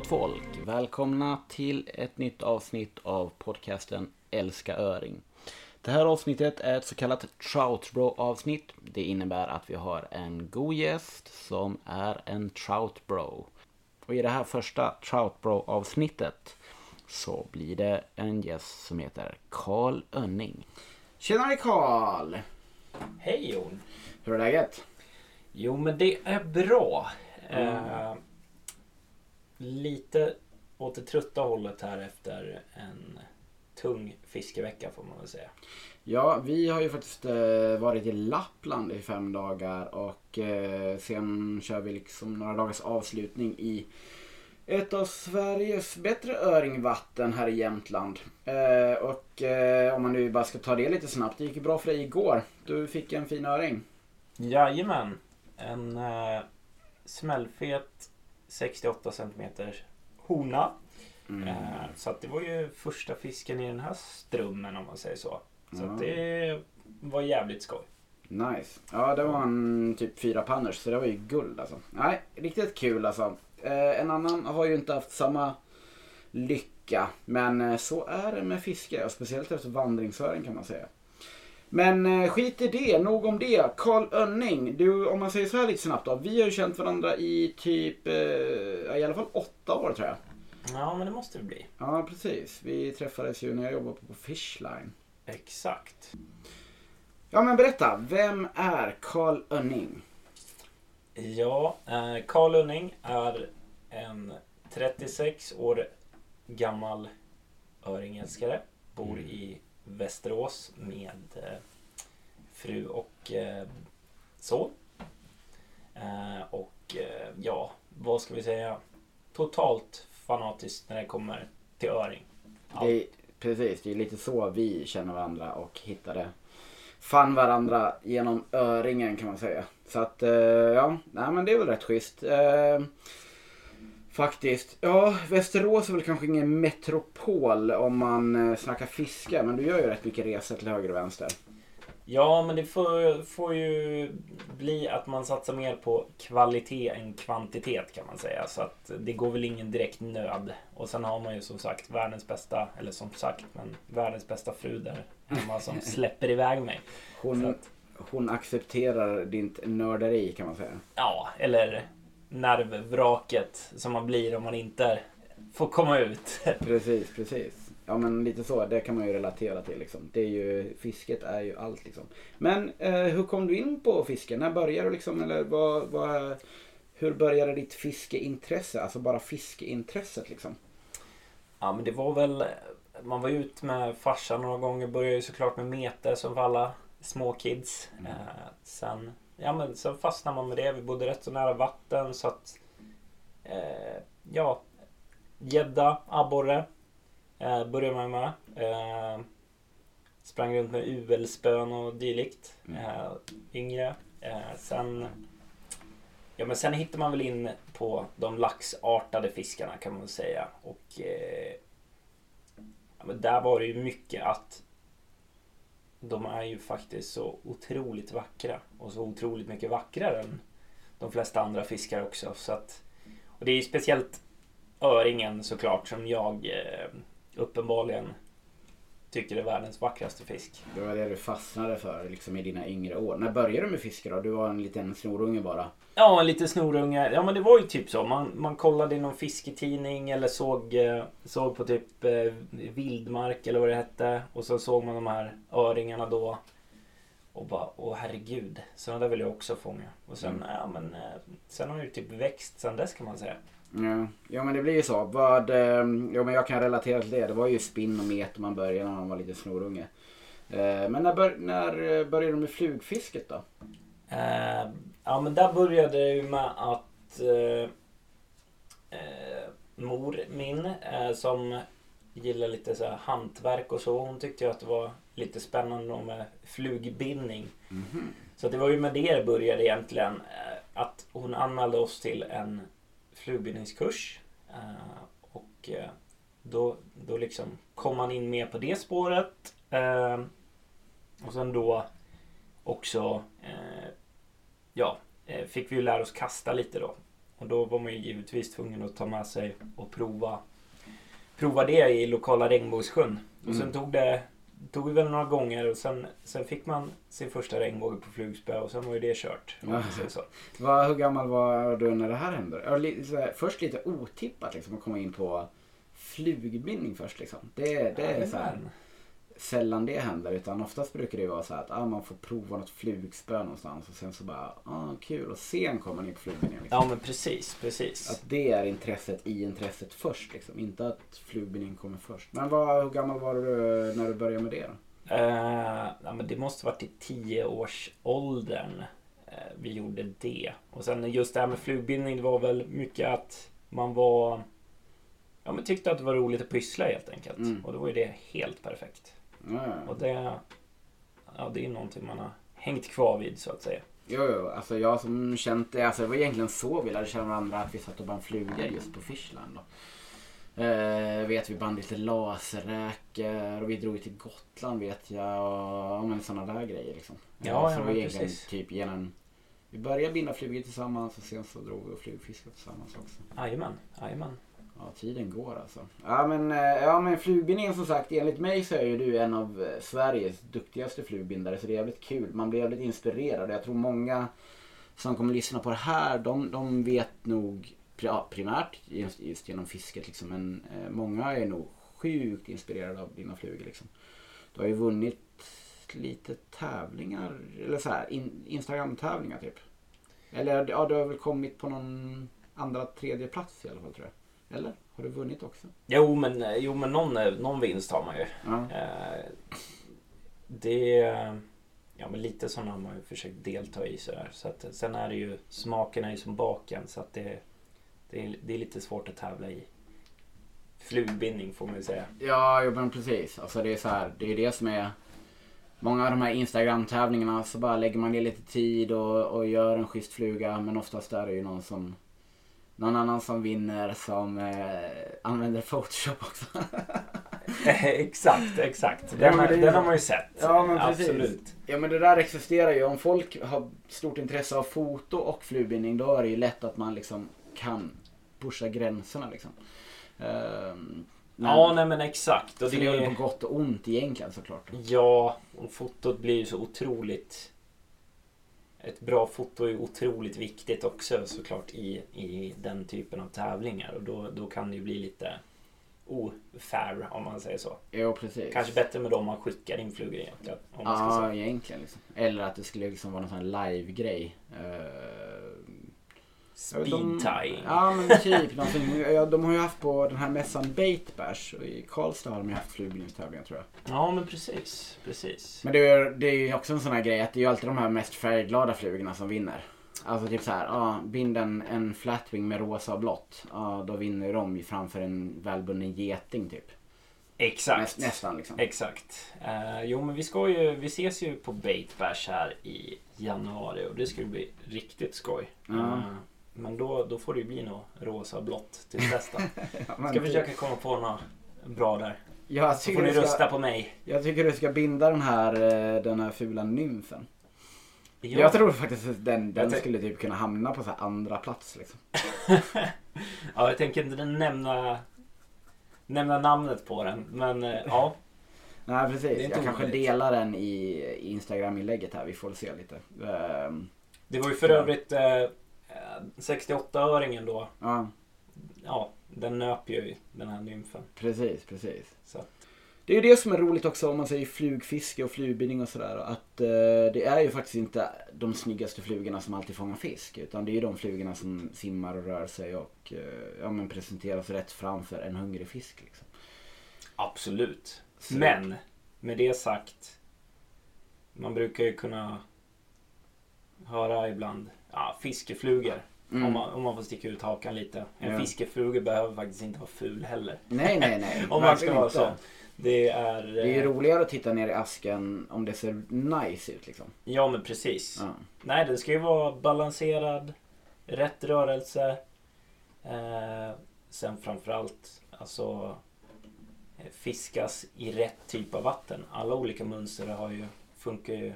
Gott folk, välkomna till ett nytt avsnitt av podcasten Älska Öring. Det här avsnittet är ett så kallat Troutbro avsnitt. Det innebär att vi har en god gäst som är en Troutbro. Och i det här första Troutbro avsnittet så blir det en gäst som heter Karl Önning. Tjenare Karl! Hej Jon! Hur är läget? Jo men det är bra. Eh, lite åt det trötta hållet här efter en tung fiskevecka får man väl säga. Ja, vi har ju faktiskt eh, varit i Lappland i fem dagar och eh, sen kör vi liksom några dagars avslutning i ett av Sveriges bättre öringvatten här i Jämtland. Eh, och om man nu bara ska ta det lite snabbt, det gick ju bra för dig igår. Du fick en fin öring. Jajamän! En eh, smällfet 68 cm hona. Mm. Eh, så det var ju första fisken i den här strömmen om man säger så. Så att det var jävligt skoj. Nice. Ja, det var en typ fyra panners så det var ju guld alltså. Nej, riktigt kul alltså. Eh, en annan har ju inte haft samma lycka. Men eh, så är det med fiske och speciellt efter vandringsöring kan man säga. Men eh, skit i det, nog om det. Karl Önning, du om man säger så här lite snabbt då. Vi har ju känt varandra i typ, eh, i alla fall åtta år tror jag. Ja men det måste det bli. Ja, precis. Vi träffades ju när jag jobbade på Fishline. Exakt. Ja, men berätta. Vem är Karl Önning? Ja, eh, Carl Lunning är en 36 år gammal öringälskare. Bor Mm. i Västerås med eh, fru och eh, son. Eh, och eh, ja, vad ska vi säga? Totalt fanatiskt när det kommer till öring. Ja. Det är, precis, det är lite så vi känner varandra och hittade fann varandra genom öringen kan man säga. Så att, eh, ja, nej men det är väl rätt schysst. Eh, Faktiskt. Ja, Västerås är väl kanske ingen metropol om man eh, snackar fiske, men du gör ju rätt mycket resor till höger och vänster. Ja, men det får, får ju bli att man satsar mer på kvalitet än kvantitet kan man säga. Så att det går väl ingen direkt nöd. Och sen har man ju som sagt världens bästa, eller som sagt, men världens bästa fru där hemma som släpper iväg mig. Hon, att, hon accepterar ditt nörderi kan man säga. ja, eller nervvraket som man blir om man inte får komma ut. Precis, precis. Ja men lite så, det kan man ju relatera till liksom. Det är ju, fisket är ju allt liksom. Men eh, hur kom du in på fiske? När började du liksom, eller vad, vad, hur började ditt fiskeintresse? Alltså bara fiskeintresset liksom. Ja men det var väl Man var ut med farsan några gånger Började ju såklart med mete som för alla små kids Mm. eh, Sen Ja men sen fastnade man med det Vi bodde rätt så nära vatten så att eh, Ja Gädda, abborre eh, Började man med eh, Sprang runt med UL-spön och dylikt Mm. eh, Yngre eh, Sen Ja men sen hittar man väl in på de laxartade fiskarna kan man väl säga. Och eh, ja, men där var det ju mycket att de är ju faktiskt så otroligt vackra. Och så otroligt mycket vackrare än de flesta andra fiskar också. Så att, och det är ju speciellt öringen såklart som jag eh, uppenbarligen tycker är världens vackraste fisk. Det var det du fastnade för liksom i dina yngre år. När började du med fiske då? Du var en liten snorunge bara. Ja, en liten snorunge. Ja, men det var ju typ så. Man, man kollade i någon fisketidning eller såg, eh, såg på typ eh, Vildmark eller vad det hette. Och så såg man de här öringarna då. Och bara, åh herregud. Sådana där vill jag också fånga. Och sen, Mm. ja men, eh, sen har det ju typ växt sen dess kan man säga. Ja, ja men det blir ju så. Vad, eh, ja, men jag kan relatera till det. Det var ju spinn och met man började när man var lite snorunge. Eh, men när, bör, när började du med flugfisket då? Eh, ja men där började det ju med att eh, eh, mor min eh, som gillar lite så här hantverk och så. Hon tyckte ju att det var lite spännande med flugbindning. Mhm. Så det var ju med det det började egentligen. eh, Att hon anmälde oss till en flugbindningskurs. Eh, och eh, då, då liksom kom man in mer på det spåret. Och sen då också ja, eh, fick vi ju lära oss kasta lite då. Och då var man ju givetvis tvungen att ta med sig och prova, prova det i lokala regnbågssjön. Och sen Mm. tog det tog vi väl några gånger och sen, sen fick man sin första regnbåge på flugspö och sen var ju det kört. Säger så. Vad, hur gammal var du när det här hände? Ja, först lite otippat liksom att komma in på flugbindning först liksom. Det, det är så här. Sällan det händer utan oftast brukar det vara så här att ah, man får prova något flugspö någonstans och sen så bara ah, kul och sen kommer man in på flugbindning. Liksom. Ja men precis, precis. Att det är intresset i intresset först liksom. Inte att flugbindning kommer först. Men vad, hur gammal var du när du började med det då? Eh, ja, men det måste varit i 10-årsåldern eh, vi gjorde det. Och sen just det här med flugbindning, det var väl mycket att man var... Ja men tyckte att det var roligt att pyssla helt enkelt. Mm. Och då var ju det helt perfekt. Ja, ja. Och det... Ja, det är någonting man har hängt kvar vid så att säga. Jo, jo, alltså jag som känt det, alltså det var egentligen så vi lärde känna varandra att vi satt och band flugor just på Fishland då. Eh, vet vi band lite laserräkor och vi drog till Gotland vet jag och ja, men sådana där grejer liksom. Ja, Eh, ja, så var men egentligen precis. typ genom vi började binda flugor tillsammans och sen så drog vi och flugfiskade tillsammans också. Jajamän, jajamän. Ja, tiden går alltså. Ja men, eh, ja, men flugbindningen som sagt, enligt mig så är ju du en av eh, Sveriges duktigaste flugbindare så det är jävligt kul. Man blir jävligt inspirerad. Jag tror många som kommer lyssna på det här, de, de vet nog ja, primärt just, just genom fisket liksom, men eh, många är nog sjukt inspirerade av dina flugor liksom. Du har ju vunnit lite tävlingar, eller så här, in, Instagram-tävlingar typ. Eller ja, du har väl kommit på någon andra, tredje plats i alla fall tror jag. Eller? Har du vunnit också? Jo men, jo, men någon, någon vinst har man ju. Ja. Eh, det... Ja men lite sådana har man ju försökt delta i sådär. Så att, sen är det ju, smaken är ju som baken så att det, det, är, det är lite svårt att tävla i flugbindning får man ju säga. Ja, jo, men precis. Alltså det är så här, det är det som är Många av de här Instagram-tävlingarna så bara lägger man ner lite tid och, och gör en schysst fluga men oftast är det ju någon som Någon annan som vinner som eh, använder Photoshop också. exakt, exakt. Ja, Den, men det den har man ju sett. Ja, men precis. Absolut. ja men det där existerar ju. Om folk har stort intresse av foto och flugbindning då är det ju lätt att man liksom kan pusha gränserna liksom. Ehm, men- Ja, nej men exakt. Och det är på gott och ont egentligen såklart. ja, och fotot blir ju så otroligt... Ett bra foto är otroligt viktigt också såklart i, i den typen av tävlingar. Och då, då kan det ju bli lite ofair om man säger så. Jo precis. Kanske bättre med dem man skickar in flugor egentligen. Om man ska Ja, säga. egentligen. Liksom. Eller att det skulle liksom vara någon sån här live-grej. Uh, Speed tying. Ja, men typ. någonting. De har ju haft på den här mässan Bait Bash. och I Karlstad har de ju haft flugbindningstävlingar tror jag. Ja, men precis. Precis. Men det är, det är ju också en sån här grej att det är ju alltid de här mest färgglada flugorna som vinner. Alltså typ så här, ja, bind en, en flatwing med rosa och blått. Ja, då vinner de ju framför en välbunden geting typ. Exakt. Näst, nästan liksom. Exakt. Eh, jo, men vi ska ju, vi ses ju på Bait Bash här i januari och det ska ju bli riktigt skoj. Ja. Eh, men då, då får det ju bli något rosa blått till då. Ja, Ska försöka komma på något bra där. Jag Så får ni ska, rösta på mig. jag tycker du ska binda den här, eh, den här fula nymfen. Ja. Jag tror faktiskt att den, den skulle typ kunna hamna på så här andra plats liksom. ja, jag tänker inte nämna, nämna namnet på den. Men eh, ja, Nej precis, jag kanske omöjligt. delar den i, i Instagram-inlägget här, vi får se lite. Ehm, det var ju för övrigt eh, 68-öringen då. ja, Ja, den nöp ju den här nymfen. precis, precis. Så att, Det är ju det som är roligt också om man säger flugfiske och flugbindning och sådär. Att eh, det är ju faktiskt inte de snyggaste flugorna som alltid fångar fisk. Utan det är ju de flugorna som simmar och rör sig och eh, ja, men presenteras rätt framför en hungrig fisk. Liksom. absolut. Så- Men med det sagt. Man brukar ju kunna höra ibland ja, fiskeflugor. Mm. Om, man, om man får sticka ut hakan lite. En Ja. fiskefluga behöver faktiskt inte vara ful heller. Nej, nej, nej. Om man ska vara så. Det är... Det är ju eh, roligare att titta ner i asken om det ser nice ut liksom. Ja men precis. Ja. Nej den ska ju vara balanserad. Rätt rörelse. Eh, sen framförallt alltså eh, fiskas i rätt typ av vatten. Alla olika mönster har ju funkar ju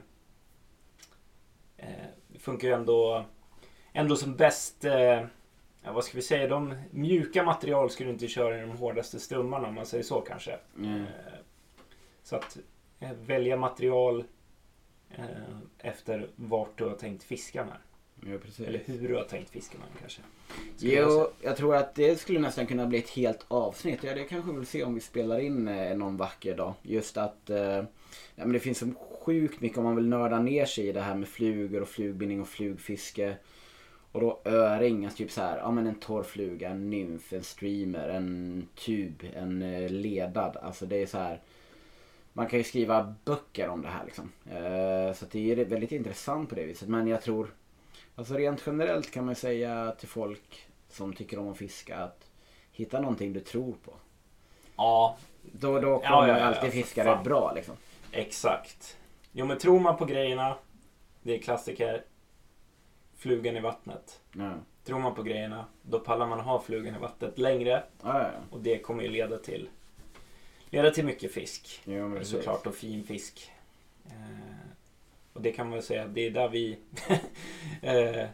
eh, funkar ju ändå ändå som bäst eh, ja, vad ska vi säga, de mjuka material skulle du inte köra i de hårdaste strömmarna om man säger så kanske. Mm. Eh, Så att välja material efter vart du har tänkt fiska med. Ja. Eller hur du har tänkt fiska med kanske. Skulle jag Jo, säga. jag tror att det skulle nästan kunna bli ett helt avsnitt. Ja, det kanske vi vill se om vi spelar in eh, någon vacker dag. Just att eh, ja, men det finns så sjukt mycket om man vill nörda ner sig i det här med flugor och flugbindning och flugfiske. Och då öring, alltså typ så här, ja men en torr fluga, en nymf, en streamer, en tub, en eh, ledad. Alltså det är så här. Man kan ju skriva böcker om det här liksom. Eh, så det är väldigt intressant på det viset. Men jag tror, alltså rent generellt kan man säga till folk som tycker om att fiska att hitta någonting du tror på. Ja, Då, då kommer Ja, ja, ja, alltid för fiska fan. rätt bra liksom. Exakt. Jo men tror man på grejerna, det är klassiker, flugan i vattnet. Ja. Tror man på grejerna, då pallar man ha flugan i vattnet längre ja, och det kommer ju leda till leda till mycket fisk. Jo. Såklart och fin fisk. Eh, och det kan man väl säga, det är där vi eh,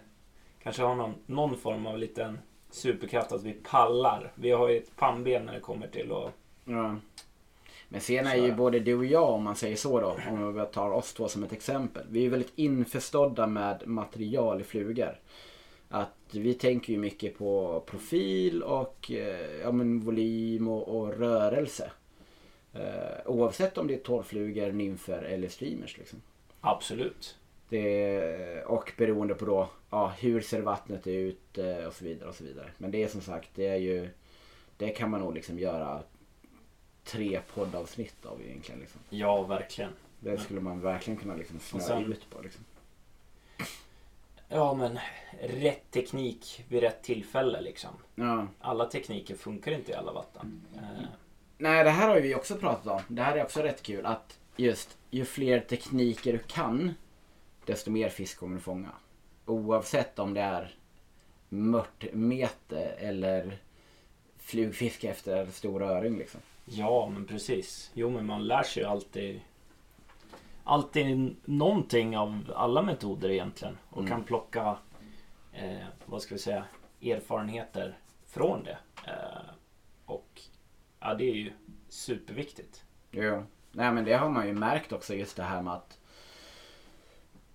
kanske har någon, någon form av liten superkraft att vi pallar. Vi har ju ett pannben när det kommer till att... Ja. Men sen är ju både du och jag, om man säger så då, om vi tar oss två som ett exempel. Vi är väldigt införstådda med material i flugor. Att vi tänker ju mycket på profil och eh, ja, men volym och, och rörelse. Eh, oavsett om det är torrflugor, nymfer eller streamers. Liksom. Absolut. Det, och beroende på då, ja, hur ser vattnet ut eh, och så vidare och så vidare. Men det är som sagt, det är ju, det kan man nog liksom göra tre poddavsnitt av egentligen. Liksom. Ja, verkligen. Det skulle man verkligen kunna liksom snöa sen- ut på. Liksom. Ja, men rätt teknik vid rätt tillfälle liksom. Ja. Alla tekniker funkar inte i alla vatten. Eh, Nej, det här har vi också pratat om. Det här är också rätt kul. Att just ju fler tekniker du kan, desto mer fisk kommer du fånga. Oavsett om det är mörtmete eller flugfiske efter stor öring. Liksom. Ja, men precis. Jo, men man lär sig ju alltid alltid någonting av alla metoder egentligen. Och Mm. kan plocka, eh, vad ska vi säga, erfarenheter från det. Eh, och ja, det är ju superviktigt. Ja. Nej men det har man ju märkt också just det här med att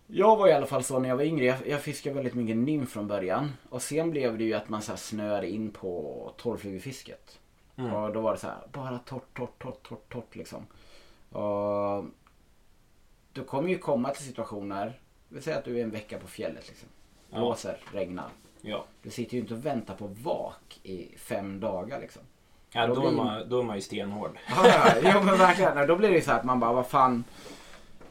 jag var i alla fall så när jag var yngre. Jag, jag fiskade väldigt mycket nymf från början. Och sen blev det ju att man så här snöade in på torrflugefisket. Mm. Och då var det så här, bara torrt, torrt, torrt, torrt, torrt liksom. Och du kommer ju komma till situationer, vi säger att du är en vecka på fjället liksom. Ja. Blåser, regnar. Ja, Du sitter ju inte och väntar på vak i fem dagar liksom. ja Då då, är blir- man, då är man ju stenhård. Ja, ja, men verkligen. Då blir det ju så här att man bara, vad fan.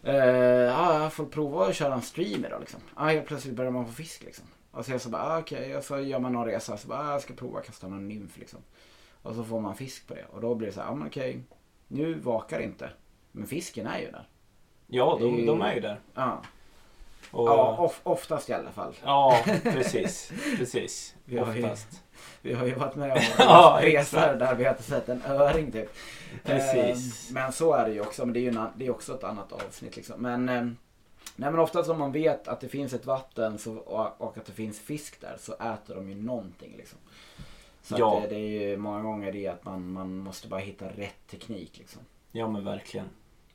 Eh, ja, jag får prova att köra en streamer då liksom. Ja, helt plötsligt börjar man få fisk liksom. Och sen så bara, ah, okej, och så gör man någon resa. Så bara, ah, jag ska prova att kasta någon nymf liksom. Och så får man fisk på det. Och då blir det så här, ja men okej. Nu vakar inte. Men fisken är ju där. Ja, Det de, de är ju där. Ja, Och, ja of, oftast i alla fall. ja precis. Precis. Vi har ju-. Vi har ju varit med om Ja, resor där vi har inte sett en öring typ. Precis. Eh, Men så är det ju också. Men det är ju en, det är också ett annat avsnitt liksom. Men, eh, nej, men oftast om man vet att det finns ett vatten så, och, och att det finns fisk där så äter de ju någonting liksom. Så Ja. det, det är ju många gånger det att man, man måste bara hitta rätt teknik liksom. Ja, men verkligen.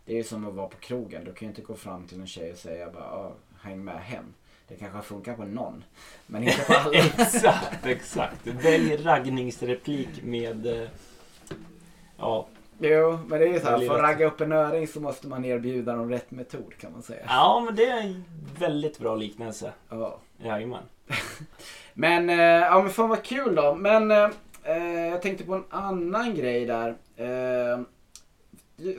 Det är ju som att vara på krogen. Du kan ju inte gå fram till en tjej och säga bara "Ah, häng med hem. Det kanske funkar på någon. Men inte på alla. exakt, exakt. Välj raggningsreplik med... eh, Ja, Jo, men det är ju så här. För att ragga upp en öring så måste man erbjuda dem rätt metod kan man säga. ja, men det är en väldigt bra liknelse. Ja. Jajamän. Men, eh, ja men fan vad kul då. Men eh, eh, jag tänkte på en annan grej där. Eh,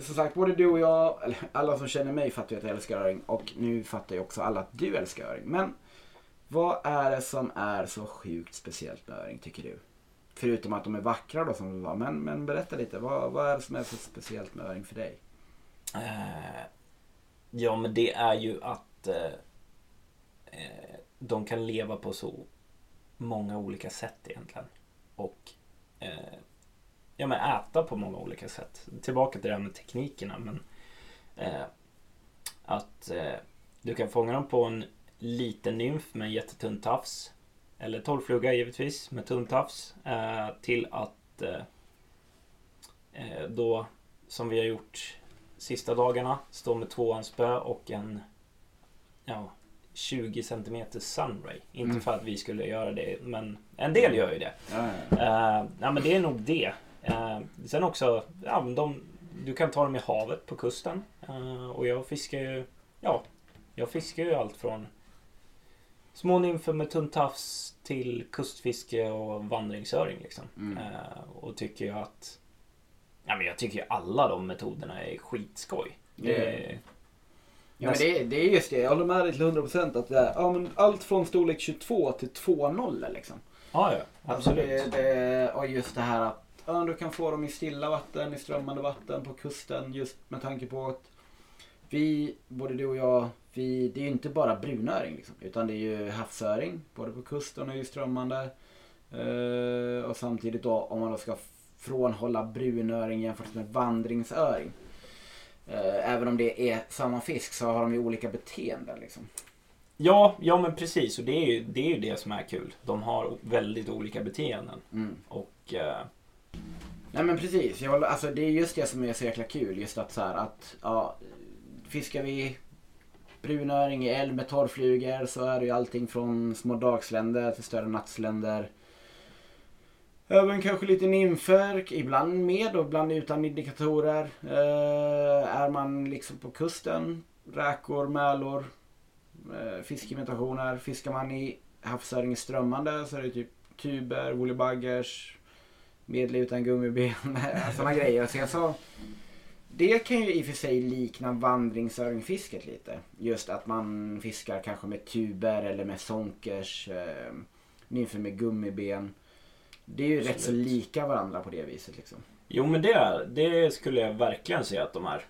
som sagt, både du och jag, eller alla som känner mig fattar ju att jag älskar öring. Och nu fattar ju också alla att du älskar öring. Men vad är det som är så sjukt speciellt med öring tycker du? Förutom att de är vackra då som du var. Men, men berätta lite, vad, vad är det som är så speciellt med öring för dig? Eh, ja, men det är ju att eh, de kan leva på så många olika sätt egentligen. Och eh, ja, men äta på många olika sätt. Tillbaka till det här med teknikerna. Men, eh, att eh, du kan fånga dem på en liten nymf med en jättetunn tafs. eller torrfluga givetvis, med tuntafs. Eh, till att eh, eh, då, som vi har gjort sista dagarna, stå med tvåhandsspö och en ja, 20 cm sunray. Inte Mm. för att vi skulle göra det, men en del gör ju det. Ja, ja. Uh, ja, men det är nog det. Eh, sen också, ja, de, du kan ta dem i havet på kusten. Eh, och jag fiskar ju, ja, jag fiskar ju allt från små nymfer med tuntafs till kustfiske och vandringsöring. Liksom. Mm. Och tycker ju att, ja men jag tycker ju alla de metoderna är skitskoj. Det- Ja, men det, är- det är just det, jag håller med dig till 100% att det är, ja, men allt från storlek 22 till 2.0 liksom. ja, ja, Alltså absolut. det, det, och just det här att ja, du kan få dem i stilla vatten, i strömmande vatten, på kusten. Just med tanke på att vi, både du och jag, vi, det är ju inte bara brunöring liksom, utan det är ju havsöring. Både på kusten och i strömmande. Eh, och samtidigt då om man då ska frånhålla brunöring jämfört med vandringsöring. Eh, även om det är samma fisk så har de ju olika beteenden liksom. Ja, ja men precis. Och det är, ju, det är ju det som är kul. De har väldigt olika beteenden. Mm. Och eh, Nej men precis, jag, alltså, det är just det som är så jäkla kul. Just att så här att ja, fiskar vi brunöring i älv med torrflugor så är det ju allting från små dagsländer till större nattsländer. Även kanske lite nymfer, ibland med och ibland utan indikatorer. Eh, är man liksom på kusten, räkor, mälor, eh, fiskimitationer. Fiskar man i havsöring strömmande så är det typ tuber, woollybuggers, medel utan gummiben, eh, sådana grejer. Sen så, det kan ju i och för sig likna vandringsöringfisket lite. Just att man fiskar kanske med tuber eller med sonkers, eh, nymfer med gummiben. Det är ju rätt så Absolut. lika varandra på det viset liksom. jo men det, är- det skulle jag verkligen säga att de är.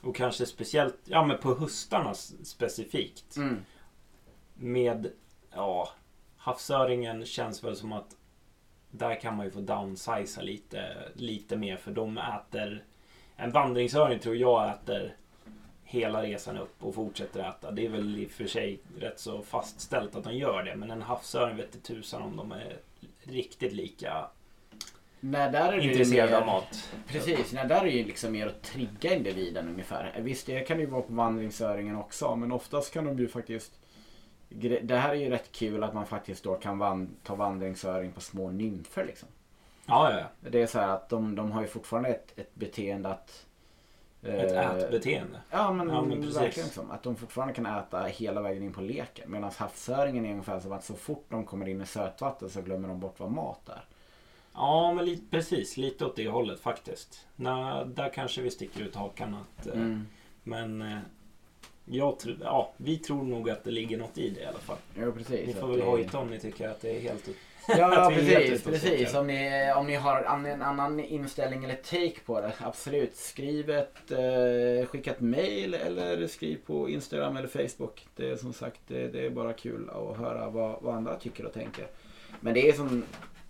Och kanske speciellt, ja men på höstarna specifikt. Mm. Med, ja, havsöringen känns väl som att där kan man ju få downsiza lite, lite mer för de äter En vandringsöring tror jag äter hela resan upp och fortsätter äta. Det är väl i och för sig rätt så fastställt att de gör det. Men en havsöring vet tusan om de är riktigt lika Nej, där är intresserade mer- av mat. Precis, nej, där är ju liksom mer att trigga individen ungefär. Visst, det kan ju vara på vandringsöringen också, men oftast kan de ju faktiskt... Det här är ju rätt kul att man faktiskt då kan van- ta vandringsöring på små nymfer liksom. Ja, ja, ja. Det är så här att de, de har ju fortfarande ett, ett beteende att... Ett eh, ätbeteende. Ja men, Ja, men precis. verkligen som. Att de fortfarande kan äta hela vägen in på leken. Medan havsöringen är ungefär som att så fort de kommer in i sötvatten så glömmer de bort vad mat är. Ja, men lite, precis. Lite åt det hållet faktiskt. Nå, där kanske vi sticker ut hakan. Att, eh, Mm. Men eh, jag tror, ja, vi tror nog att det ligger något i det i alla fall. Jo precis. Ni får väl det- hojta om ni tycker att det är helt... Ja, precis. precis. Om, ni, om ni har an- en annan inställning eller take på det, absolut. Skriv ett, eh, skicka ett mail eller skriv på Instagram eller Facebook. Det är som sagt, det, det är bara kul att höra vad, vad andra tycker och tänker. Men det är som,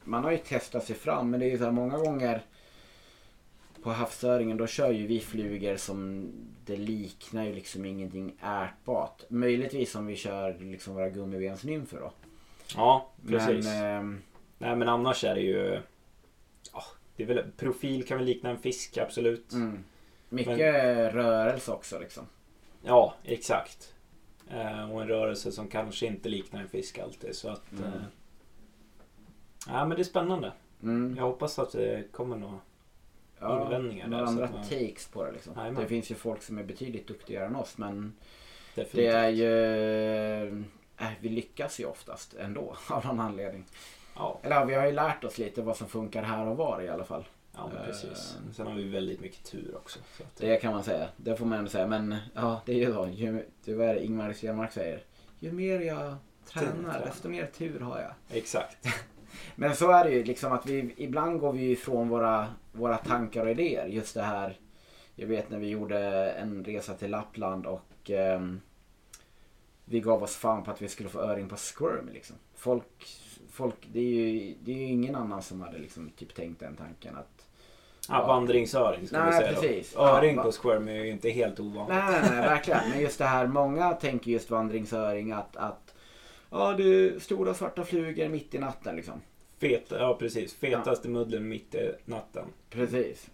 man har ju testat sig fram, men det är ju så här många gånger på havsöringen då kör ju vi flugor som det liknar ju liksom ingenting ätbart. Möjligtvis om vi kör liksom våra gummibensnymfer då. Ja, precis. Men, ehm, Nej, men annars är det ju... Ja, det är väl, profil kan väl likna en fisk, absolut. Mm. Mycket rörelse också liksom. Ja, exakt. Eh, och en rörelse som kanske inte liknar en fisk alltid. Så att... Mm. Eh, ja, men det är spännande. Mm. Jag hoppas att det kommer något. Invändningar några där, andra man- takes på det liksom. Det finns ju folk som är betydligt duktigare än oss men Definitivt. det är ju... Äh, vi lyckas ju oftast ändå av någon anledning. Ja, Eller ja, vi har ju lärt oss lite vad som funkar här och var i alla fall. ja men Eh, precis. Sen har vi väldigt mycket tur också. Så att, Det kan man säga. Det får man ändå säga. Men ja, det är ju så. Ju, det vad är det Ingmar Stenmark säger. Ju mer jag tränar tränar. desto mer tur har jag. Exakt. Men så är det ju liksom att vi ibland går vi ifrån våra, våra tankar och idéer. Just det här. Jag vet när vi gjorde en resa till Lappland och ehm, vi gav oss fan på att vi skulle få öring på squirm liksom. Folk, folk det, är ju, det är ju ingen annan som hade liksom typ tänkt den tanken att Ja, Ja. vandringsöring ska vi Nej, säga precis. då. Öring Ja, på squirm är ju inte helt ovanligt. Nej, nej, nej, verkligen. Men just det här, många tänker just vandringsöring att, att Ja, det är stora svarta flugor mitt i natten liksom. Feta, ja precis. Fetaste muddeln mitt i natten. Precis.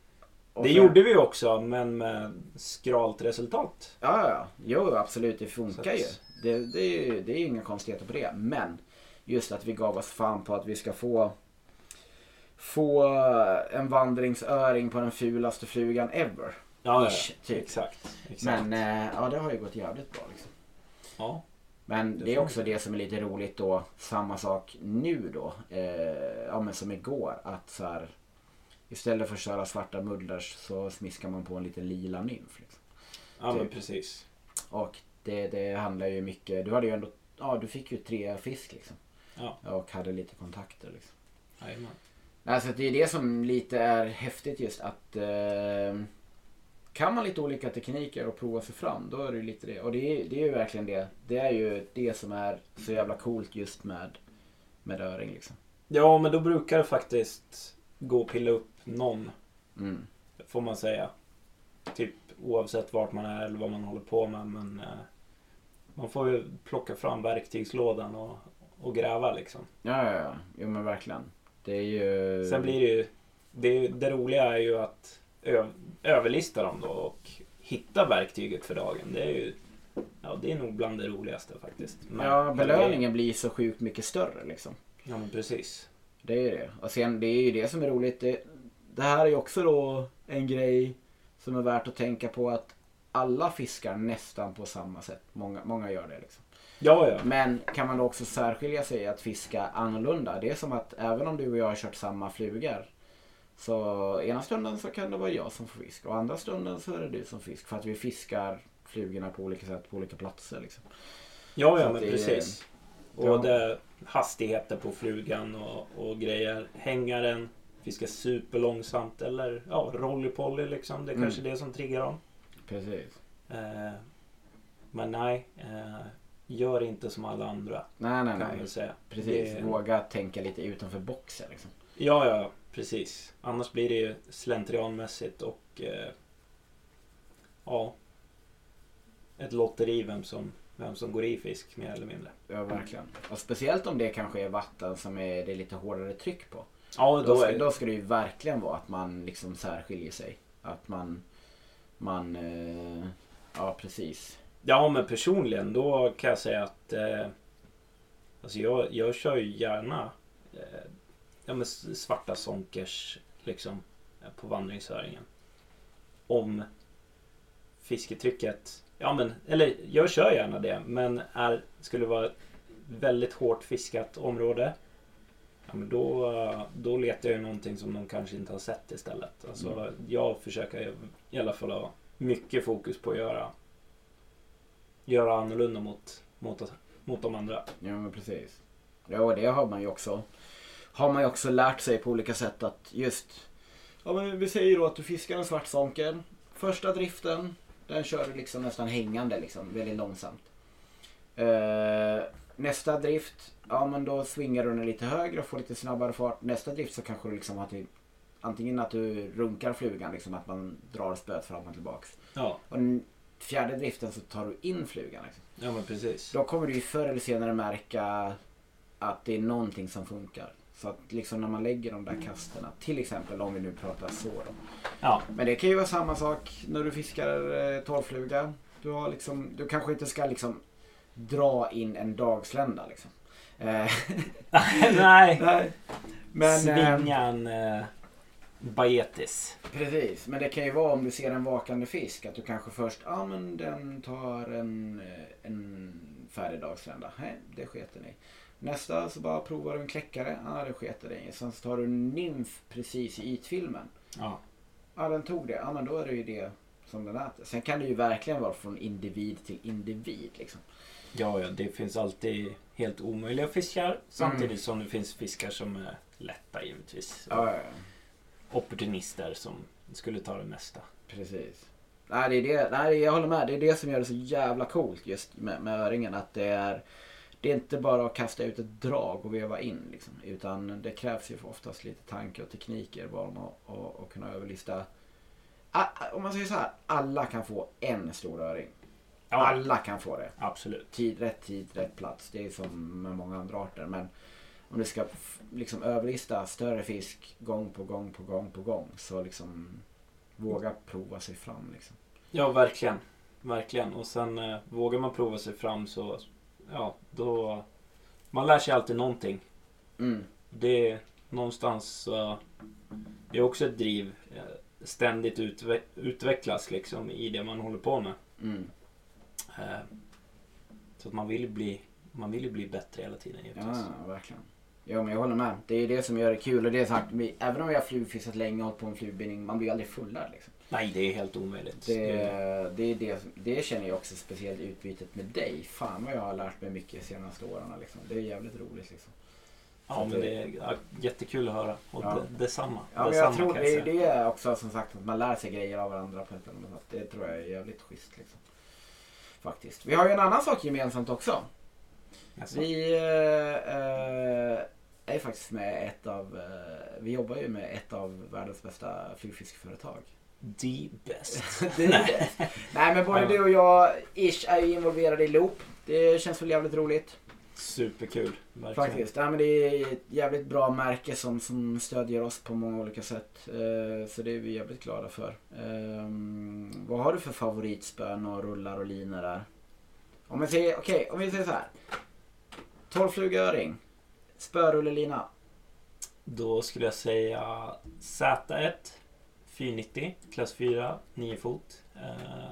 Och Det sen- gjorde vi också, men med skralt resultat. Ja, ja, ja. Jo, absolut. Det funkar att- ju. Det, det, är ju. det är ju inga konstigheter på det. Men just att vi gav oss fan på att vi ska få få en vandringsöring på den fulaste flugan ever. Ja, ja, Ish, typ. exakt. exakt. Men eh, ja, det har ju gått jävligt bra liksom. ja. Men Det är också det som är lite roligt då. Samma sak nu då. Eh, ja men som igår. Att så här, Istället för att köra svarta muddlers så smiskar man på en liten lila nymf. Liksom. ja, men Typ. precis. Och det, det handlar ju mycket. Du hade ju ändå. Ja du fick ju tre fisk liksom. Ja, Och hade lite kontakter liksom. jajamän. Alltså det är det som lite är häftigt just att eh, kan man lite olika tekniker och prova sig fram då är det ju lite det. Och det är, det är ju verkligen det. Det är ju det som är så jävla coolt just med, med öring liksom. Ja, men då brukar det faktiskt gå att pilla upp någon, Mm. får man säga. Typ oavsett vart man är eller vad man håller på med. Men eh, man får ju plocka fram verktygslådan och, och gräva liksom. Ja, ja, ja. Jo men verkligen. Det är ju... Sen blir det ju... Det, det roliga är ju att överlista dem då och hitta verktyget för dagen. Det är ju... Ja, det är nog bland det roligaste faktiskt. Men- Ja, belöningen blir så sjukt mycket större liksom. Det, ja, men precis. Det är ju det. Och sen det är ju det som är roligt. Det, det här är ju också då en grej som är värt att tänka på att alla fiskar nästan på samma sätt. Många, många gör det liksom. Ja, ja. Men kan man då också särskilja sig att fiska annorlunda? Det är som att även om du och jag har kört samma flugor. Så ena stunden så kan det vara jag som får fisk och andra stunden så är det du som fisk. För att vi fiskar flugorna på olika sätt på olika platser liksom. Ja, ja men det precis. Ja. Och det hastigheter på flugan och, och grejer. Hängaren, fiska superlångsamt eller ja, rolly-polly liksom. Det är Mm. kanske det som triggar dem. Precis. Eh, men nej, eh, gör inte som alla andra Nej, nej, kan nej. säga. Precis. Det- Våga tänka lite utanför boxen liksom. Ja, ja, precis. Annars blir det ju slentrianmässigt och eh, ja, ett lotteri vem som, vem som går i fisk mer eller mindre. Ja, verkligen. Och speciellt om det kanske är vatten som är, det är lite hårdare tryck på. Ja, Då då ska, är, då ska det ju verkligen vara att man liksom särskiljer sig. Att man, man, eh, ja precis. Ja, men personligen då kan jag säga att eh, alltså jag, jag kör ju gärna eh, ja, men svarta sonkers liksom eh, på vandringsöringen. Om fisketrycket, ja men, eller jag kör gärna det, men är, skulle det vara ett väldigt hårt fiskat område Ja, men då, eh, då letar jag någonting som de kanske inte har sett istället. Alltså, Mm. Jag försöker i alla fall ha mycket fokus på att göra göra annorlunda mot, mot, mot de andra. Ja men precis. Ja och det har man ju också. Har man ju också lärt sig på olika sätt att just. Ja men vi säger då att du fiskar en svart sonker. Första driften. Den kör du liksom nästan hängande liksom. Väldigt långsamt. Eh, nästa drift. Ja men då swingar du den lite högre och får lite snabbare fart. Nästa drift så kanske du liksom har till. Antingen att du runkar flugan liksom. Att man drar spöet fram och tillbaks. Ja, Och fjärde driften så tar du in flugan liksom. ja men precis. Då kommer du ju förr eller senare märka att det är någonting som funkar. Så att liksom när man lägger de där kasterna, till exempel om vi nu pratar så då. Ja, Men det kan ju vara samma sak när du fiskar eh, torrfluga. Du, har liksom, du kanske inte ska liksom dra in en dagslända liksom. Eh, nej. Nej. Men, eh, Svinga en eh, baetis. Precis, men det kan ju vara om du ser en vakande fisk att du kanske först, ja men den tar en, eh, en färdig dagslända. Nej, det sketer ni. Nästa så bara provar du en kläckare. Ja, det sketer ni. Sen så tar du en nymf precis i ytfilmen. Ja. Ja, den tog det. Ja, men då är det ju det som den äter. Sen kan det ju verkligen vara från individ till individ liksom. ja, ja, det finns alltid helt omöjliga fiskar. Samtidigt som det finns fiskar som är lätta givetvis. Ja, ja, ja. Opportunister som skulle ta det mesta. Precis. Nej, det är det. Nej, jag håller med. Det är det som gör det så jävla coolt just med, med öringen. Att det är, det är inte bara att kasta ut ett drag och veva in. Liksom, utan det krävs ju oftast lite tanke och tekniker bara att och kunna överlista. Om man säger så här. Alla kan få en stor öring. Ja. Alla kan få det. Absolut. Tid, rätt tid, rätt plats. Det är som med många andra arter. Men om du ska liksom överlista större fisk gång på gång på gång på gång. Så liksom våga prova sig fram. Liksom. Ja, verkligen. Verkligen. Och sen eh, vågar man prova sig fram så, ja, då... Man lär sig alltid någonting. Mm. Det är någonstans så... Det är också ett driv. eh, Ständigt utve- utvecklas liksom i det man håller på med. Mm. Eh, Så att man vill bli, man vill bli bättre hela tiden givetvis. Ja, verkligen. Ja, men jag håller med. Det är det som gör det kul. Och det är sagt, vi, även om vi har flugfiskat länge och hållit på med flugbindning, man blir aldrig fullärd. Liksom. Nej, det är helt omöjligt. Det, det, är det, det känner jag också speciellt utbytet med dig. Fan vad jag har lärt mig mycket de senaste åren. Liksom. Det är jävligt roligt. Liksom. Ja, men det är ja, jättekul att höra. Och Ja. det, detsamma. Ja, men detsamma jag tror kan det är det också som sagt att man lär sig grejer av varandra på ett annat sätt. Det tror jag är jävligt schysst. Liksom. Faktiskt. Vi har ju en annan sak gemensamt också. Alltså, Vi eh, är faktiskt med ett av, eh, vi jobbar ju med ett av världens bästa flugfiskeföretag. The best. Det. Nej men både du och jag, ish, är ju involverade i Loop. Det känns väl jävligt roligt. Superkul. Verkligen. Faktiskt. Ja, men det är ett jävligt bra märke som, som stödjer oss på många olika sätt. Eh, så det är vi jävligt glada för. Eh, vad har du för favoritspön och rullar och linor där? Om vi säger, okej, om vi säger så här. 12 flugöring. Spörulelina. Då skulle jag säga Z1 490 klass 4 9 fot. Eh,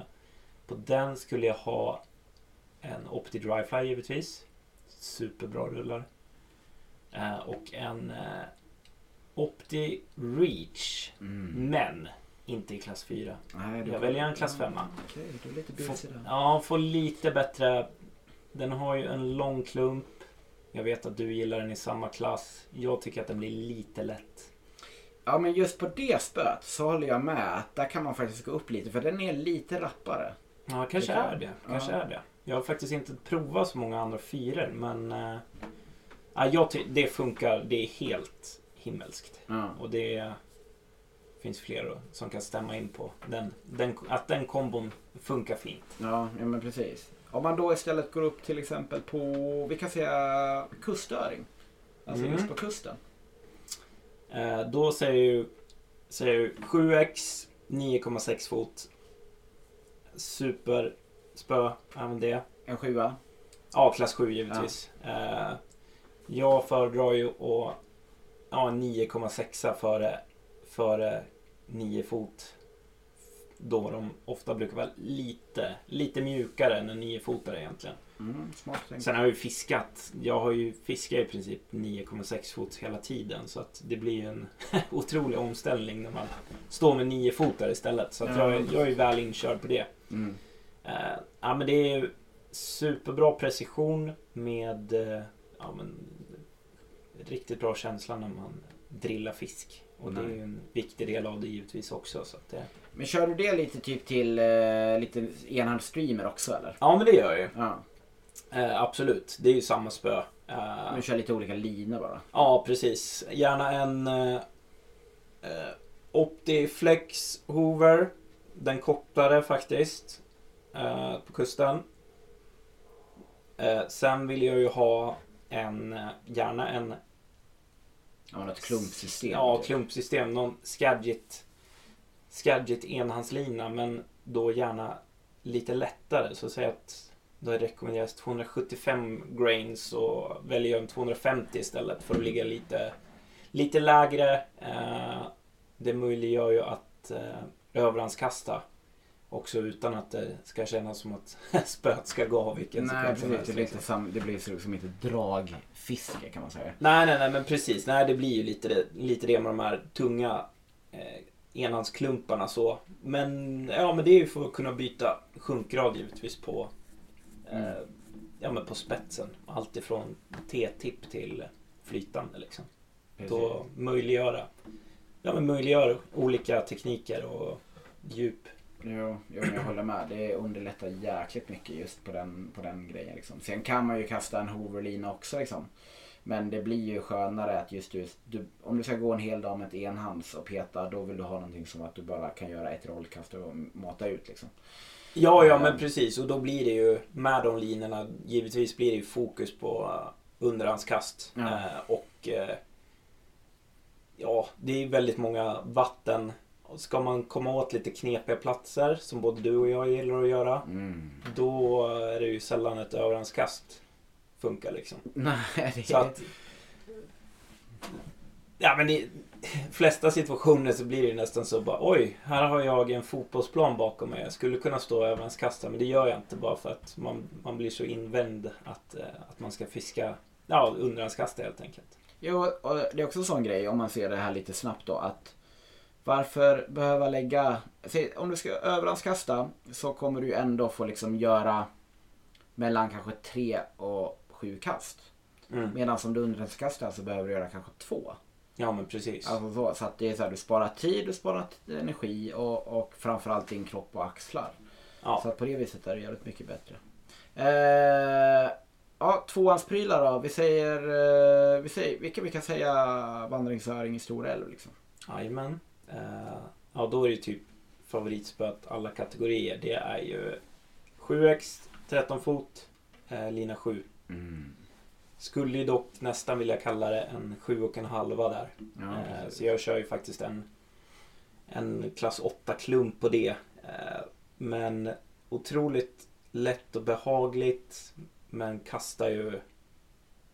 på den skulle jag ha en Opti Dryfly givetvis. Superbra rullar. Eh, och en eh, Opti Reach. Mm. Men inte i klass 4. Nej, Jag väljer en klass 5. Okej, du är lite Få, busig där. ja, får lite bättre. Den har ju en lång klump. Jag vet att du gillar den i samma klass. Jag tycker att den blir lite lätt. Ja men just på det spöet så håller jag med att där kan man faktiskt gå upp lite för den är lite rappare. Ja, kanske är det. Kanske ja. är det. Jag har faktiskt inte provat så många andra fyror men ja, jag det funkar. Det är helt himmelskt. Ja. Och det finns fler som kan stämma in på den, den, att den kombon funkar fint. Ja, ja men precis. Om man då istället går upp till exempel på, vi kan säga kustöring. Alltså Mm. just på kusten. Eh, då säger ju säger jag ju 7x 9,6 fot. Superspö, även det. En sjua. Ja, klass 7 givetvis. Eh, jag föredrar ju att ja, 9,6 före, före 9 fot. Då de ofta brukar vara lite, lite mjukare än en 9 fotare egentligen. Mm. Sen har jag ju fiskat. Jag har ju fiskat i princip 9,6 fot hela tiden. Så att det blir en otrolig omställning när man står med 9 fotare istället. Så att Ja. jag, jag är väl inkörd på det. Mm. Eh, ja, men det är superbra precision med eh, ja, men, riktigt bra känsla när man drillar fisk. Och det är ju en viktig del av det givetvis också. Så att det, Men kör du det lite typ till eh, lite enhandsstreamer också eller? ja, men det gör jag ju. Ja. Eh, absolut, det är ju samma spö. Eh, Du kör lite olika linor bara. Ja, precis. Gärna en eh, eh, Optiflex Hoover. Den kortare faktiskt. Eh, på kusten. Eh, sen vill jag ju ha en, eh, gärna en Ja, något klumpsystem. ja, typ. klumpsystem. Någon Skagit, Skagit enhandslina. Men då gärna lite lättare. Så säg att då rekommenderas 275 grains och väljer jag en 250 istället för att ligga lite, lite lägre. Eh, det möjliggör ju att eh, överhandskasta också utan att det ska kännas som att spöet ska gå av vilken Nej, precis. Det blir, liksom. inte sam, det blir så- som inte dragfiske kan man säga. Nej, nej, nej, men precis. Nej, det blir ju lite det, lite det med de här tunga eh, enhandsklumparna så. Men, ja, men det är ju för att kunna byta sjunkgrad givetvis på, Mm. ja, men på spetsen. Allt ifrån T-tipp till flytande liksom. Precis. Då möjliggöra, ja, men möjliggör olika tekniker och djup. Jo, jag håller med. Det underlättar jäkligt mycket just på den, på den grejen. Liksom. Sen kan man ju kasta en hoverlina också. Liksom. Men det blir ju skönare att just du, du, om du ska gå en hel dag med ett enhands och peta, då vill du ha någonting som att du bara kan göra ett rollkast och mata ut. Liksom. Ja, ja men precis. Och då blir det ju med de linorna, givetvis blir det ju fokus på uh, underhandskast. Ja. Eh, och eh, ja, det är väldigt många vatten. Ska man komma åt lite knepiga platser, som både du och jag gillar att göra, Mm. då är det ju sällan ett överhandskast funkar liksom. Nej, det Så att... Ja men i flesta situationer så blir det nästan så bara oj, här har jag en fotbollsplan bakom mig. Jag skulle kunna stå över ens kasta men det gör jag inte bara för att man, man blir så invänd att, eh, att man ska fiska ja, underhandskasta helt enkelt. Jo, och det är också en sån grej om man ser det här lite snabbt då att varför behöva lägga, om du ska överhandskasta så kommer du ändå få liksom göra mellan kanske tre och sju kast. Mm. Medan om du underhandskastar så behöver du göra kanske två. Ja men precis. Alltså så, så att det är så här, du sparar tid, du sparar energi och, och framförallt din kropp och axlar. Ja. Så att på det viset är det jävligt mycket bättre. Eh, ja, tvåhandsprylar då. Vi säger, eh, vi säger, vilka vi kan säga vandringsöring i stor älv liksom. Jajamän. Eh, ja då är det typ favoritspöet alla kategorier. Det är ju 7x, 13 fot, eh, lina 7. Skulle ju dock nästan vilja kalla det en 7 och en halva där. Ja, Eh, så jag kör ju faktiskt en, en klass 8 klump på det. Eh, men otroligt lätt och behagligt. Men kastar ju,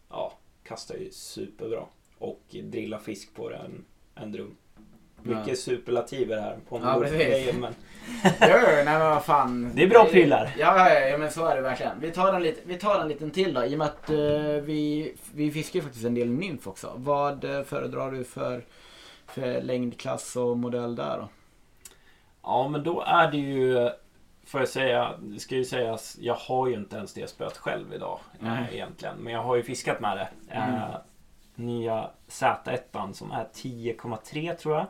ja, kastar ju superbra. Och drillar fisk på den en drum. Mycket superlativer här på Ja, precis. men Jo, nej men vad fan. Det är bra prylar. Ja, ja, ja, men så är det verkligen. Vi tar en, lit, vi tar en liten till då. I och med att eh, vi, vi fiskar ju faktiskt en del nymf också. Vad eh, föredrar du för, för längdklass och modell där då? Ja, men då är det ju... Får jag säga, det ska ju sägas, jag har ju inte ens det spöet själv idag eh, egentligen. Men jag har ju fiskat med det. Mm. Eh, nya Z1 som är 10,3 tror jag.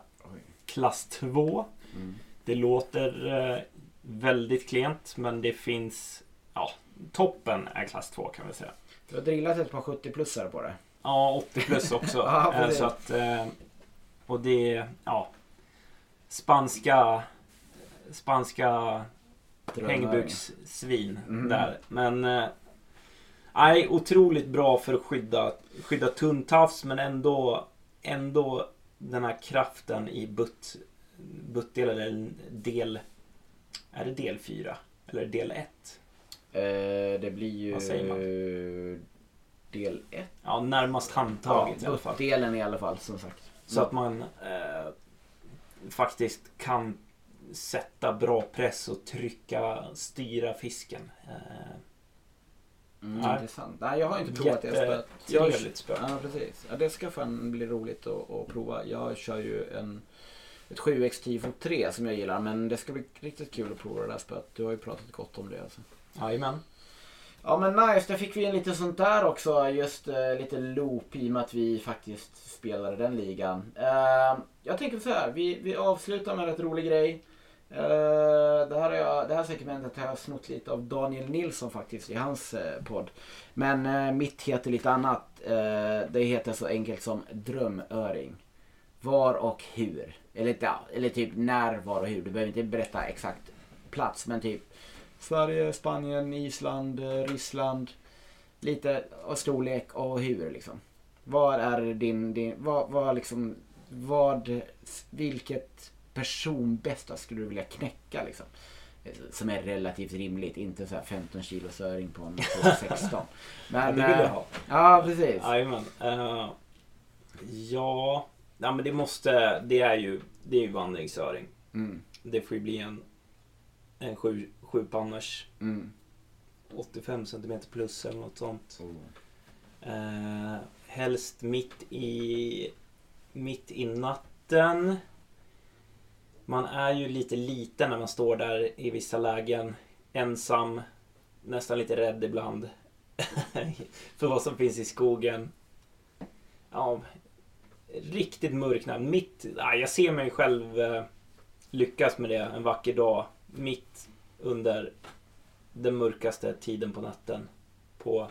Klass 2. Mm. Det låter eh, väldigt klent men det finns... Ja, toppen är klass 2 kan vi säga. Du har drillat ett par 70-plussare på det. Ja, 80 plus också. Ja, Eh, så att, eh, och det är, ja, spanska, spanska hängbyxsvin Mm. där. Men eh, nej, otroligt bra för att skydda, skydda tunntafs men ändå, ändå den här kraften i butt, buttdel eller del, är det del 4? Eller del 1? Eh, det blir ju Vad säger del 1. Ja, närmast handtaget i alla fall. delen i alla fall som sagt. Så att man eh, faktiskt kan sätta bra press och trycka, styra fisken. Eh, Mm, Nej. intressant. Nej, jag har inte provat det spöet. Jättetrevligt spö. Ja, precis. Ja, det ska fan bli roligt att, att prova. Jag kör ju en, ett 7x 10 fot 3 som jag gillar. Men det ska bli riktigt kul att prova det där spöet. Du har ju pratat gott om det alltså. Jajamän. Ja men nice, där fick vi en lite sånt där också. Just eh, lite loop i och med att vi faktiskt spelade den ligan. Eh, jag tänker så här, vi, vi avslutar med en rätt rolig grej. Eh, det, här har jag, det här segmentet har jag snott lite av Daniel Nilsson faktiskt i hans eh, podd. Men eh, mitt heter lite annat. Eh, det heter så enkelt som drömöring. Var och hur. Eller, ja, eller typ när, var och hur. Du behöver inte berätta exakt plats men typ Sverige, Spanien, Island, eh, Ryssland. Lite och storlek och hur liksom. Var är din, din vad, vad liksom, vad, vilket personbästa skulle du vilja knäcka liksom? Eh, Som är relativt rimligt, inte så här 15 kilos öring på en på 16. Men, det vill jag eh, ha. Ja, precis. Jajamän. Eh, ja, ja, men det måste, det är ju, det är ju vandringsöring. Mm, Det får ju bli en, en sju, sjupanners mm. 85 cm plus eller något sånt. Oh. Eh, helst mitt i, mitt i natten. Man är ju lite liten när man står där i vissa lägen. Ensam. Nästan lite rädd ibland. för vad som finns i skogen. Ja, riktigt mörk när mitt, ja, Jag ser mig själv eh, lyckas med det en vacker dag. Mitt under den mörkaste tiden på natten. På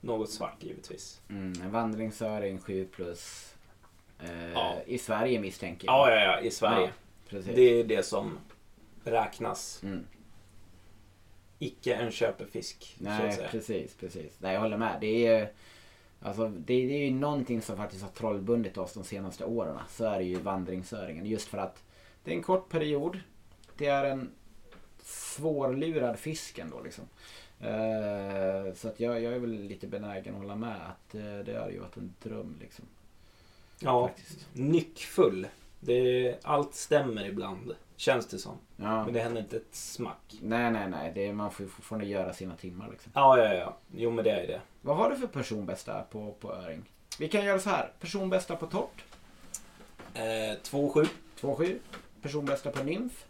något svart givetvis. Mm, en vandringsöring 7 plus. Eh, Ja. I Sverige misstänker jag. Ja, ja, ja, i Sverige. Precis. Det är det som räknas. Mm. icke en köpefisk. så att Nej, precis, precis. Nej, jag håller med. Det är ju, alltså, det, det är ju någonting som faktiskt har trollbundit oss de senaste åren. Så är det ju vandringsöringen. Just för att det är en kort period. Det är en svårlurad fisk ändå liksom. Eh, så att jag, jag är väl lite benägen att hålla med att eh, det har ju varit en dröm liksom. Ja, Faktiskt. nyckfull. Det, allt stämmer ibland, känns det som. Ja. Men det händer inte ett smack. Nej, nej, nej. Det är, man får ju fortfarande göra sina timmar liksom. Ja, ja, ja. Jo, men det är det. Vad har du för personbästa på, på öring? Vi kan göra så här. Personbästa på torrt. Eh, 2,7. 2,7. Personbästa på nymf.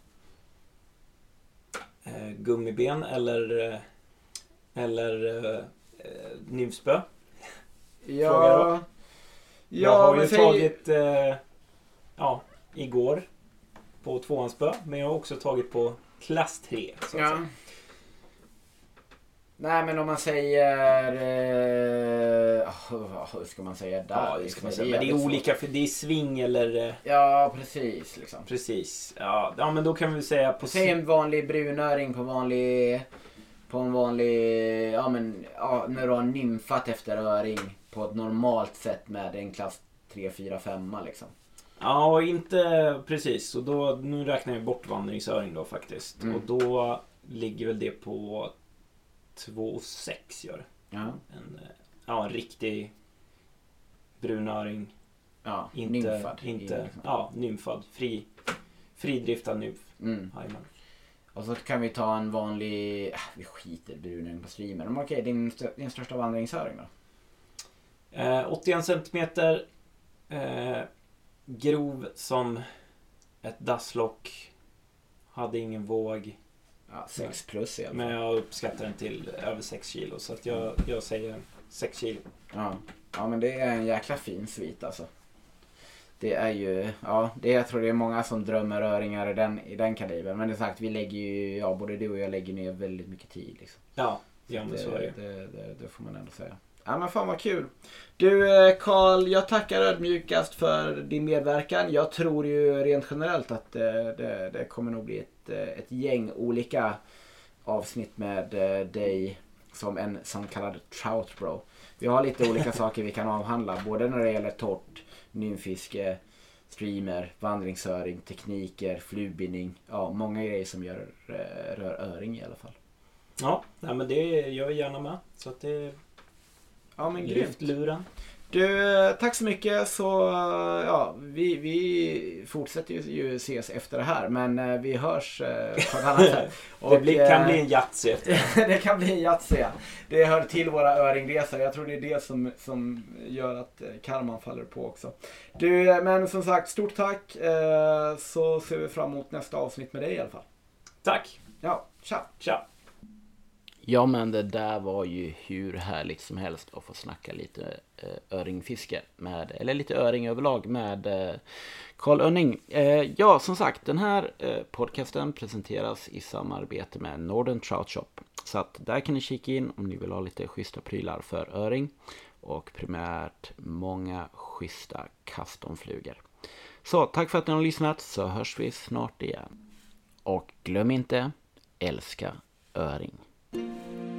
Eh, gummiben eller, eh, eller eh, eh, nymfspö. Ja. jag har ju säg- tagit, eh, ja, igår på tvåhandsspö. Men jag har också tagit på klass 3. Så att Ja. säga. Nej men om man säger... Eh, oh, hur ska man säga där? Ja, det ska man säga. Men det är olika, för det är sving eller... eh. Ja precis liksom. Precis. Ja, ja men då kan vi säga på... Säg en vanlig brunöring på vanlig... På en vanlig... Ja men ja, när du har nymfat efter öring på ett normalt sätt med en klass 3, 4, 5 liksom. Ja, inte precis. Och då, nu räknar jag bort vandringsöring då faktiskt. Mm. Och då ligger väl det på 2,6 gör det. Ja. En, ja, en riktig brunöring. Ja, Inte, nymfad. inte, Liksom. ja, nymfad. Fri, fridriftad nymf. Mm. Jajamän. Och så kan vi ta en vanlig... Äh, vi skiter i brunöring på streamen. Men okej, din, din största vandringsöring då? Eh, 81 centimeter. Eh, grov som ett dasslock. Hade ingen våg. Ja, 6 plus i alla fall. Men jag uppskattar den till över 6 kilo. Så att jag, jag säger 6 kilo. Ja. ja, men det är en jäkla fin svit alltså. Det är ju, ja, det, jag tror det är många som drömmer öringar i den, i den kalibern. Men det är sagt, vi lägger ju, ja både du och jag lägger ner väldigt mycket tid liksom. Ja, ja men så är det. det, det, det får man ändå säga. Ja men fan vad kul. Du eh, Karl, jag tackar ödmjukast för din medverkan. Jag tror ju rent generellt att eh, det, det kommer nog bli ett, eh, ett gäng olika avsnitt med dig som en så kallad trout bro. Vi har lite olika saker vi kan avhandla. Både när det gäller torrt, nymfiske, streamer, vandringsöring, tekniker, flugbindning. Ja, många grejer som gör, rör öring i alla fall. Ja, nej, men det gör jag gärna med. Så att det Ja men grymt. luren. Du, tack så mycket. Så ja, vi, vi fortsätter ju, ses efter det här. Men eh, vi hörs eh, på ett annat sätt. det blir, kan eh, bli en Yatzy efter. det kan bli en Yatzy. ja. Det hör till våra öringresor. Jag tror det är det som, som gör att karman faller på också. Du, men som sagt, stort tack. Så ser vi fram emot nästa avsnitt med dig i alla fall. Tack. Ja, tja! Tja. Ja men det där var ju hur härligt som helst att få snacka lite eh, öringfiske med, eller lite öring överlag med eh, Karl Önning. Eh, ja som sagt den här eh, podcasten presenteras i samarbete med Northern Trout Shop. Så att där kan ni kika in om ni vill ha lite schyssta prylar för öring och primärt många schyssta customflugor. Så tack för att ni har lyssnat så hörs vi snart igen. Och glöm inte, älska öring. Música